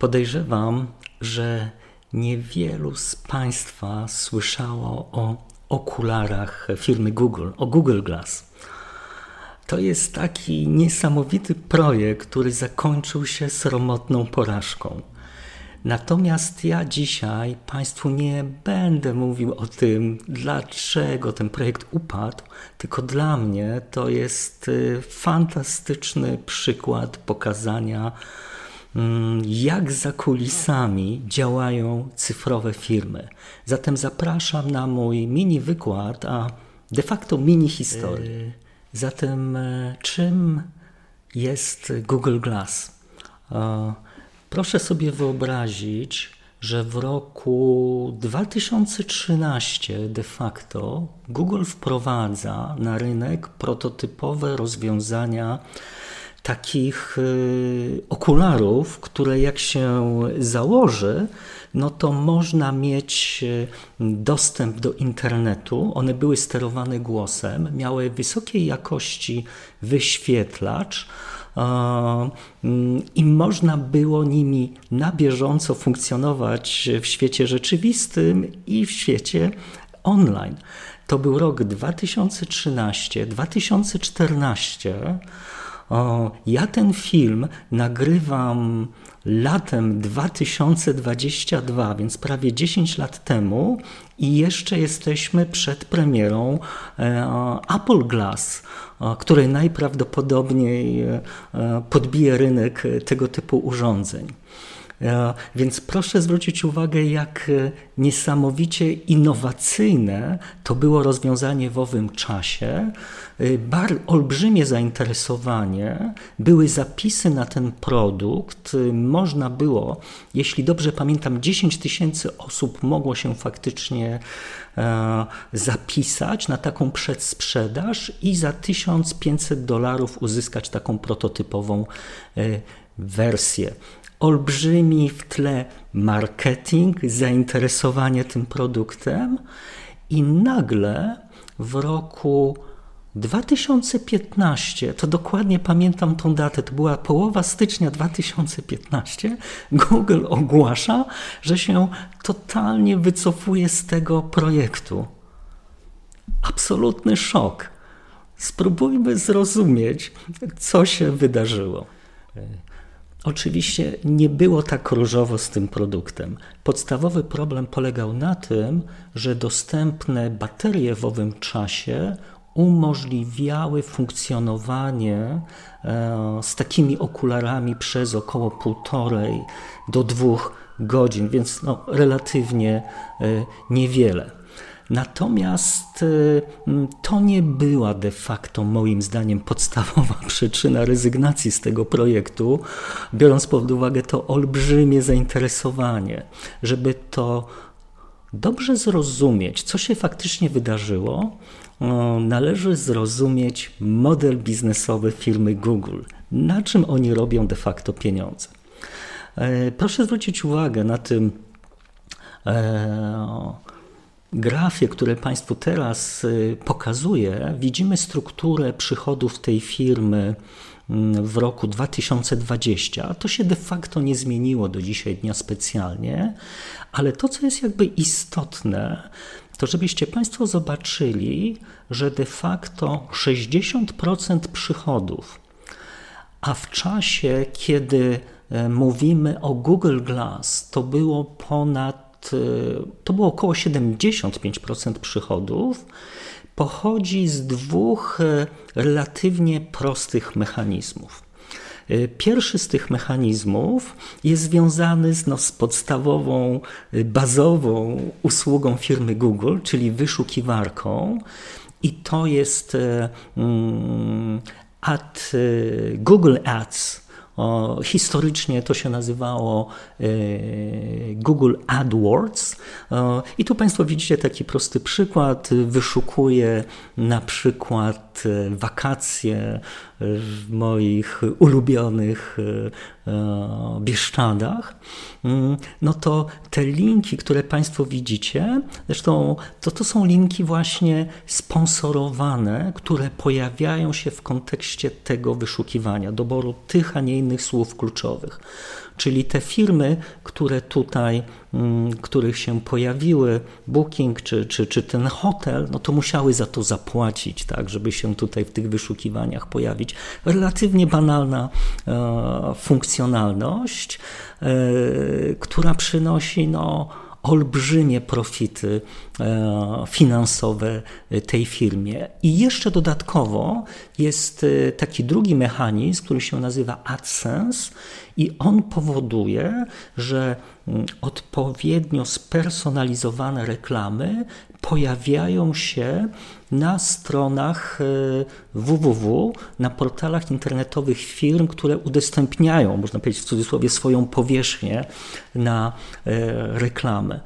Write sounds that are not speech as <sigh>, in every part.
Podejrzewam, że niewielu z Państwa słyszało o okularach firmy Google, o Google Glass. To jest taki niesamowity projekt, który zakończył się sromotną porażką. Natomiast ja dzisiaj Państwu nie będę mówił o tym, dlaczego ten projekt upadł, tylko dla mnie to jest y, fantastyczny przykład pokazania, jak za kulisami działają cyfrowe firmy. Zatem zapraszam na mój mini wykład, a de facto mini historię. Zatem, e, czym jest Google Glass? E, proszę sobie wyobrazić, że w roku 2013 de facto Google wprowadza na rynek prototypowe rozwiązania takich e, okularów, które jak się założy, no to można mieć e, dostęp do internetu. One były sterowane głosem, miały wysokiej jakości wyświetlacz mm, i można było nimi na bieżąco funkcjonować w świecie rzeczywistym i w świecie online. To był rok 2013-2014. Ja ten film nagrywam latem 2022, więc prawie 10 lat temu, i jeszcze jesteśmy przed premierą e, Apple Glass, e, który najprawdopodobniej e, podbije rynek tego typu urządzeń. E, więc proszę zwrócić uwagę, jak e, niesamowicie innowacyjne to było rozwiązanie w owym czasie. E, bar, olbrzymie zainteresowanie, były zapisy na ten produkt. Można było, jeśli dobrze pamiętam, 10 tysięcy osób mogło się faktycznie zapisać na taką przedsprzedaż i za 1500 dolarów uzyskać taką prototypową wersję olbrzymi w tle marketing, zainteresowanie tym produktem i nagle w roku 2015, to dokładnie pamiętam tą datę, to była połowa stycznia 2015, Google ogłasza, że się totalnie wycofuje z tego projektu. Absolutny szok. Spróbujmy zrozumieć, co się wydarzyło. Oczywiście nie było tak różowo z tym produktem. Podstawowy problem polegał na tym, że dostępne baterie w owym czasie umożliwiały funkcjonowanie e, z takimi okularami przez około półtorej do dwóch godzin, więc no, relatywnie e, niewiele. Natomiast y, to nie była de facto, moim zdaniem, podstawowa <laughs> przyczyna rezygnacji z tego projektu, biorąc pod uwagę to olbrzymie zainteresowanie, żeby to dobrze zrozumieć, co się faktycznie wydarzyło, należy zrozumieć model biznesowy firmy Google, na czym oni robią de facto pieniądze. E, proszę zwrócić uwagę na tym e, grafie, które Państwu teraz y, pokazuję, widzimy strukturę przychodów tej firmy mm, w roku 2020. To się de facto nie zmieniło do dzisiaj dnia specjalnie, ale to, co jest jakby istotne, to żebyście Państwo zobaczyli, że de facto 60% przychodów, a w czasie, kiedy e, mówimy o Google Glass, to było ponad to było około 75% przychodów, pochodzi z dwóch y, relatywnie prostych mechanizmów. Y, pierwszy z tych mechanizmów jest związany z, no, z podstawową, bazową usługą firmy Google, czyli wyszukiwarką, i to jest mm, ad, Google Ads historycznie to się nazywało e, Google AdWords. I tu Państwo widzicie taki prosty przykład. Wyszukuję na przykład e, wakacje w moich ulubionych e, Bieszczadach, mm, no to te linki, które Państwo widzicie, zresztą to, to są linki właśnie sponsorowane, które pojawiają się w kontekście tego wyszukiwania, doboru tych, a nie innych słów kluczowych. Czyli te firmy, które tutaj, mm, których się pojawiły, Booking czy, czy, czy ten hotel, no to musiały za to zapłacić, tak, żeby się tutaj w tych wyszukiwaniach pojawić. Relatywnie banalna e, funkcjonalność, e, która przynosi no, olbrzymie profity finansowe tej firmie. I jeszcze dodatkowo jest e, taki drugi mechanizm, który się nazywa AdSense i on powoduje, że mm, odpowiednio spersonalizowane reklamy pojawiają się na stronach www, e, na portalach internetowych firm, które udostępniają, można powiedzieć w cudzysłowie, swoją powierzchnię na e, reklamę.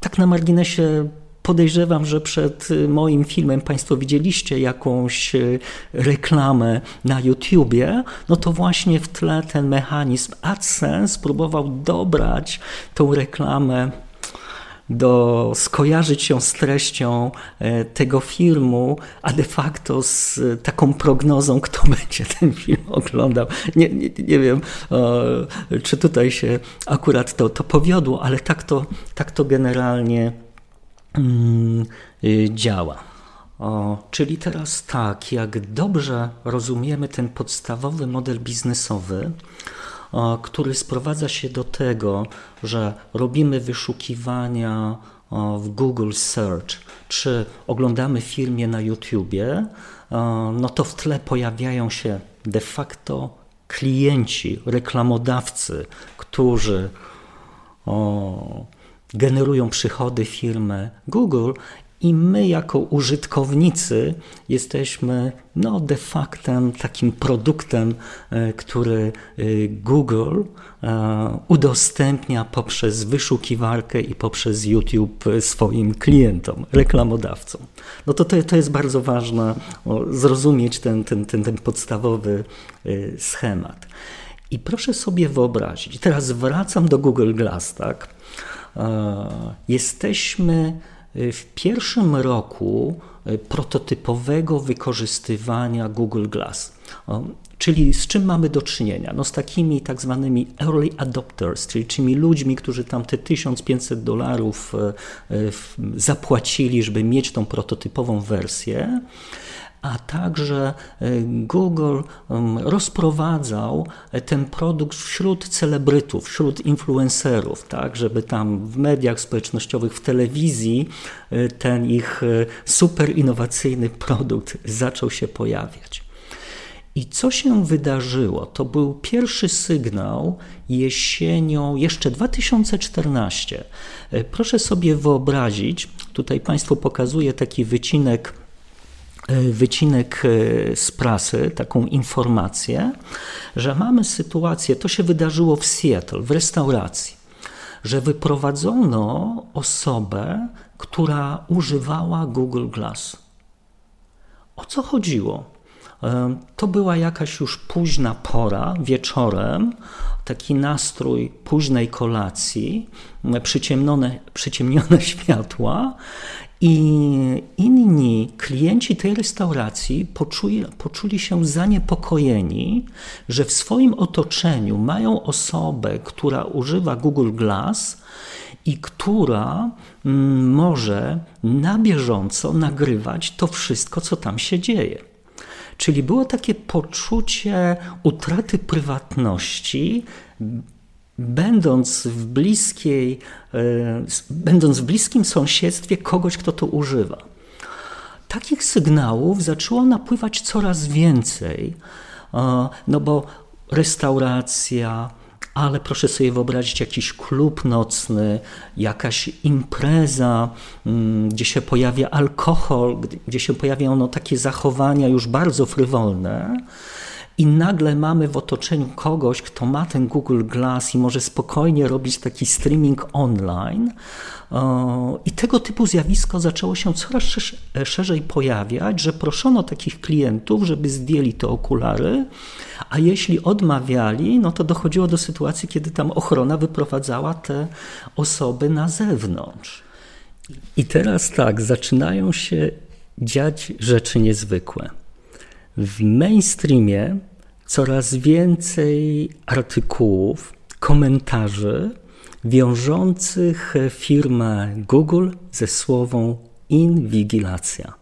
E, tak na marginesie Podejrzewam, że przed moim filmem Państwo widzieliście jakąś reklamę na YouTubie, no to właśnie w tle ten mechanizm AdSense próbował dobrać tą reklamę do skojarzyć się z treścią e, tego filmu, a de facto z taką prognozą, <laughs> kto będzie ten film oglądał. Nie, nie, nie wiem, czy tutaj się akurat to, to powiodło, ale tak to, tak to generalnie mm, działa. O, czyli teraz tak, jak dobrze rozumiemy ten podstawowy model biznesowy, który sprowadza się do tego, że robimy wyszukiwania w Google Search, czy oglądamy filmie na YouTubie, no to w tle pojawiają się de facto klienci, reklamodawcy, którzy generują przychody firmy Google i my, jako użytkownicy, jesteśmy no, de facto takim produktem, e, który e, Google e, udostępnia poprzez wyszukiwarkę i poprzez YouTube swoim klientom, reklamodawcom. No to, to, to jest bardzo ważne, zrozumieć ten, ten, ten, ten podstawowy schemat. I proszę sobie wyobrazić, teraz wracam do Google Glass, tak? Jesteśmy w pierwszym roku e, prototypowego wykorzystywania Google Glass. Czyli z czym mamy do czynienia? No z takimi tak zwanymi early adopters, czyli tymi ludźmi, którzy tam te 1500 dolarów e, zapłacili, żeby mieć tą prototypową wersję a także e, Google rozprowadzał e, ten produkt wśród celebrytów, wśród influencerów, tak, żeby tam w mediach społecznościowych, w telewizji e, ten ich super innowacyjny produkt zaczął się pojawiać. I co się wydarzyło? To był pierwszy sygnał jesienią, jeszcze 2014. Proszę sobie wyobrazić, tutaj Państwu pokazuję taki wycinek wycinek e, z prasy, taką informację, że mamy sytuację, to się wydarzyło w Seattle, w restauracji, że wyprowadzono osobę, która używała Google Glass. O co chodziło? E, to była jakaś już późna pora, wieczorem, taki nastrój późnej kolacji, przyciemnione, przyciemnione <laughs> światła i inni klienci tej restauracji poczuli, poczuli się zaniepokojeni, że w swoim otoczeniu mają osobę, która używa Google Glass i która mm, może na bieżąco nagrywać to wszystko, co tam się dzieje. Czyli było takie poczucie utraty prywatności, będąc w bliskiej, e, będąc w bliskim sąsiedztwie kogoś, kto to używa. Takich sygnałów zaczęło napływać coraz więcej, e, no bo restauracja, ale proszę sobie wyobrazić jakiś klub nocny, jakaś impreza, mm, gdzie się pojawia alkohol, gdzie się pojawiają no, takie zachowania już bardzo frywolne i nagle mamy w otoczeniu kogoś, kto ma ten Google Glass i może spokojnie robić taki streaming online. I tego typu zjawisko zaczęło się coraz szerzej pojawiać, że proszono takich klientów, żeby zdjęli te okulary, a jeśli odmawiali, no to dochodziło do sytuacji, kiedy tam ochrona wyprowadzała te osoby na zewnątrz. I teraz tak, zaczynają się dziać rzeczy niezwykłe. W mainstreamie coraz więcej artykułów komentarzy wiążących firmę Google ze słową inwigilacja.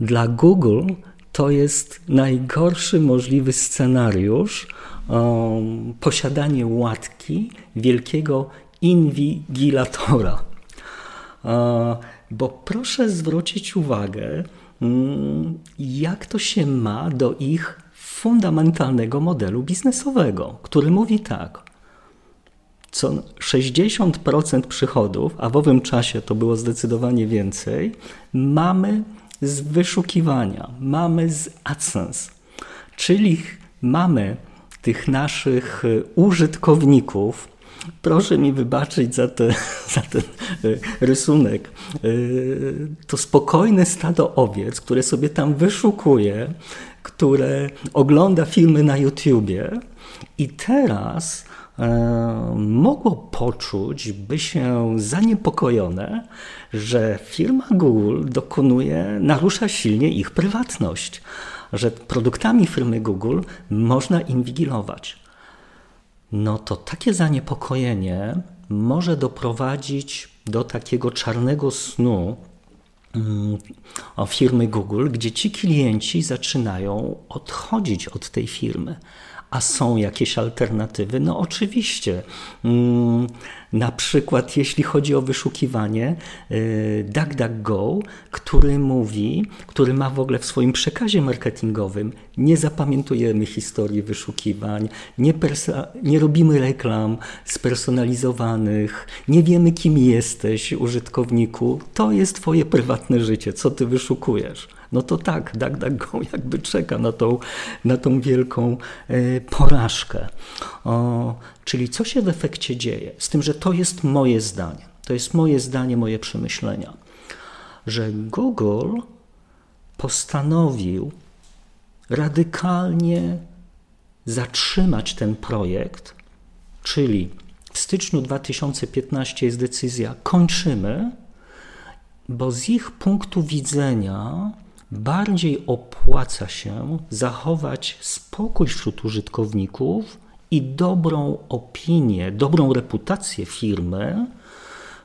Dla Google to jest najgorszy możliwy scenariusz um, posiadanie łatki wielkiego inwigilatora. Bo proszę zwrócić uwagę, mm, jak to się ma do ich fundamentalnego modelu biznesowego, który mówi tak. Co 60% przychodów, a w owym czasie to było zdecydowanie więcej, mamy z wyszukiwania, mamy z AdSense, czyli mamy tych naszych użytkowników, Proszę mi wybaczyć za, te, <laughs> za ten e, rysunek. E, to spokojne stado owiec, które sobie tam wyszukuje, które ogląda filmy na YouTubie i teraz e, mogło poczuć, by się zaniepokojone, że firma Google dokonuje, narusza silnie ich prywatność, że produktami firmy Google można inwigilować no to takie zaniepokojenie może doprowadzić do takiego czarnego snu firmy Google, gdzie ci klienci zaczynają odchodzić od tej firmy. A są jakieś alternatywy? No oczywiście. Mm, na przykład, jeśli chodzi o wyszukiwanie, y, DuckDuckGo, który mówi, który ma w ogóle w swoim przekazie marketingowym, nie zapamiętujemy historii wyszukiwań, nie, nie robimy reklam spersonalizowanych, nie wiemy, kim jesteś, użytkowniku. To jest Twoje prywatne życie, co Ty wyszukujesz no to tak, DuckDuckGo jakby czeka na tą, na tą wielką e, porażkę. O, czyli co się w efekcie dzieje? Z tym, że to jest moje zdanie, to jest moje zdanie, moje przemyślenia, że Google postanowił radykalnie zatrzymać ten projekt, czyli w styczniu 2015 jest decyzja kończymy, bo z ich punktu widzenia bardziej opłaca się zachować spokój wśród użytkowników i dobrą opinię, dobrą reputację firmy,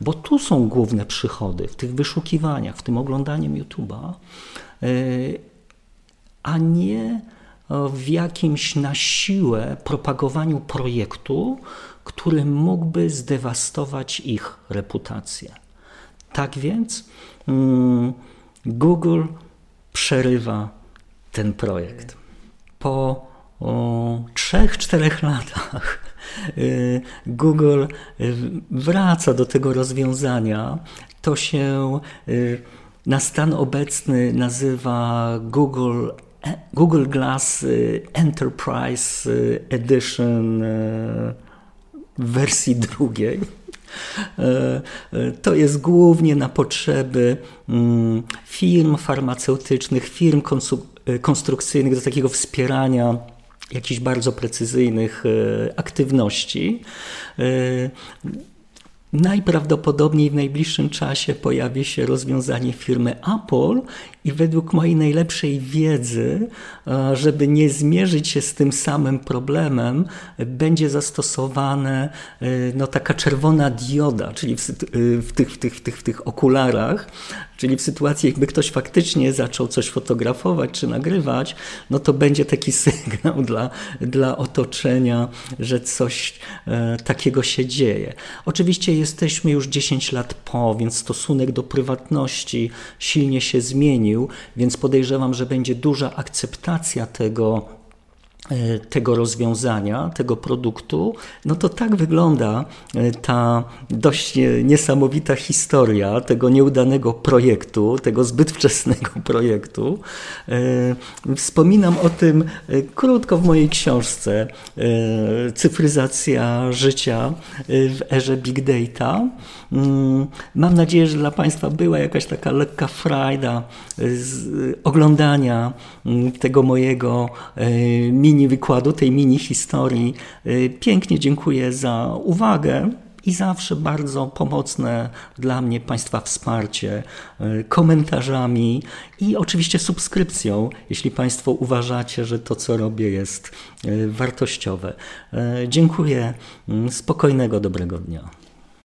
bo tu są główne przychody w tych wyszukiwaniach, w tym oglądaniem YouTube'a, e, a nie w jakimś na siłę propagowaniu projektu, który mógłby zdewastować ich reputację. Tak więc mm, Google przerywa ten projekt. Po trzech, czterech latach y, Google y, wraca do tego rozwiązania. To się y, na stan obecny nazywa Google, e, Google Glass Enterprise Edition w wersji drugiej. E, e, to jest głównie na potrzeby mm, firm farmaceutycznych, firm e, konstrukcyjnych do takiego wspierania jakichś bardzo precyzyjnych aktywności. Najprawdopodobniej w najbliższym czasie pojawi się rozwiązanie firmy Apple i według mojej najlepszej wiedzy, e, żeby nie zmierzyć się z tym samym problemem, będzie zastosowane e, no, taka czerwona dioda, czyli w, e, w, tych, w, tych, w, tych, w tych okularach, czyli w sytuacji, jakby ktoś faktycznie zaczął coś fotografować czy nagrywać, no to będzie taki <laughs> sygnał dla, dla otoczenia, że coś takiego się dzieje. Oczywiście jesteśmy już 10 lat po, więc stosunek do prywatności silnie się zmienił, więc podejrzewam, że będzie duża akceptacja tego tego rozwiązania, tego produktu, no to tak wygląda e, ta dość niesamowita historia tego nieudanego projektu, tego zbyt wczesnego <laughs> projektu. E, wspominam o tym krótko w mojej książce Cyfryzacja życia w erze big data. Mm, mam nadzieję, że dla Państwa była jakaś taka lekka frajda z oglądania mm, tego mojego mini mini wykładu, tej mini historii. Y, pięknie dziękuję za uwagę i zawsze bardzo pomocne dla mnie Państwa wsparcie, komentarzami i oczywiście subskrypcją, jeśli Państwo uważacie, że to, co robię, jest wartościowe. Dziękuję. Spokojnego, dobrego dnia.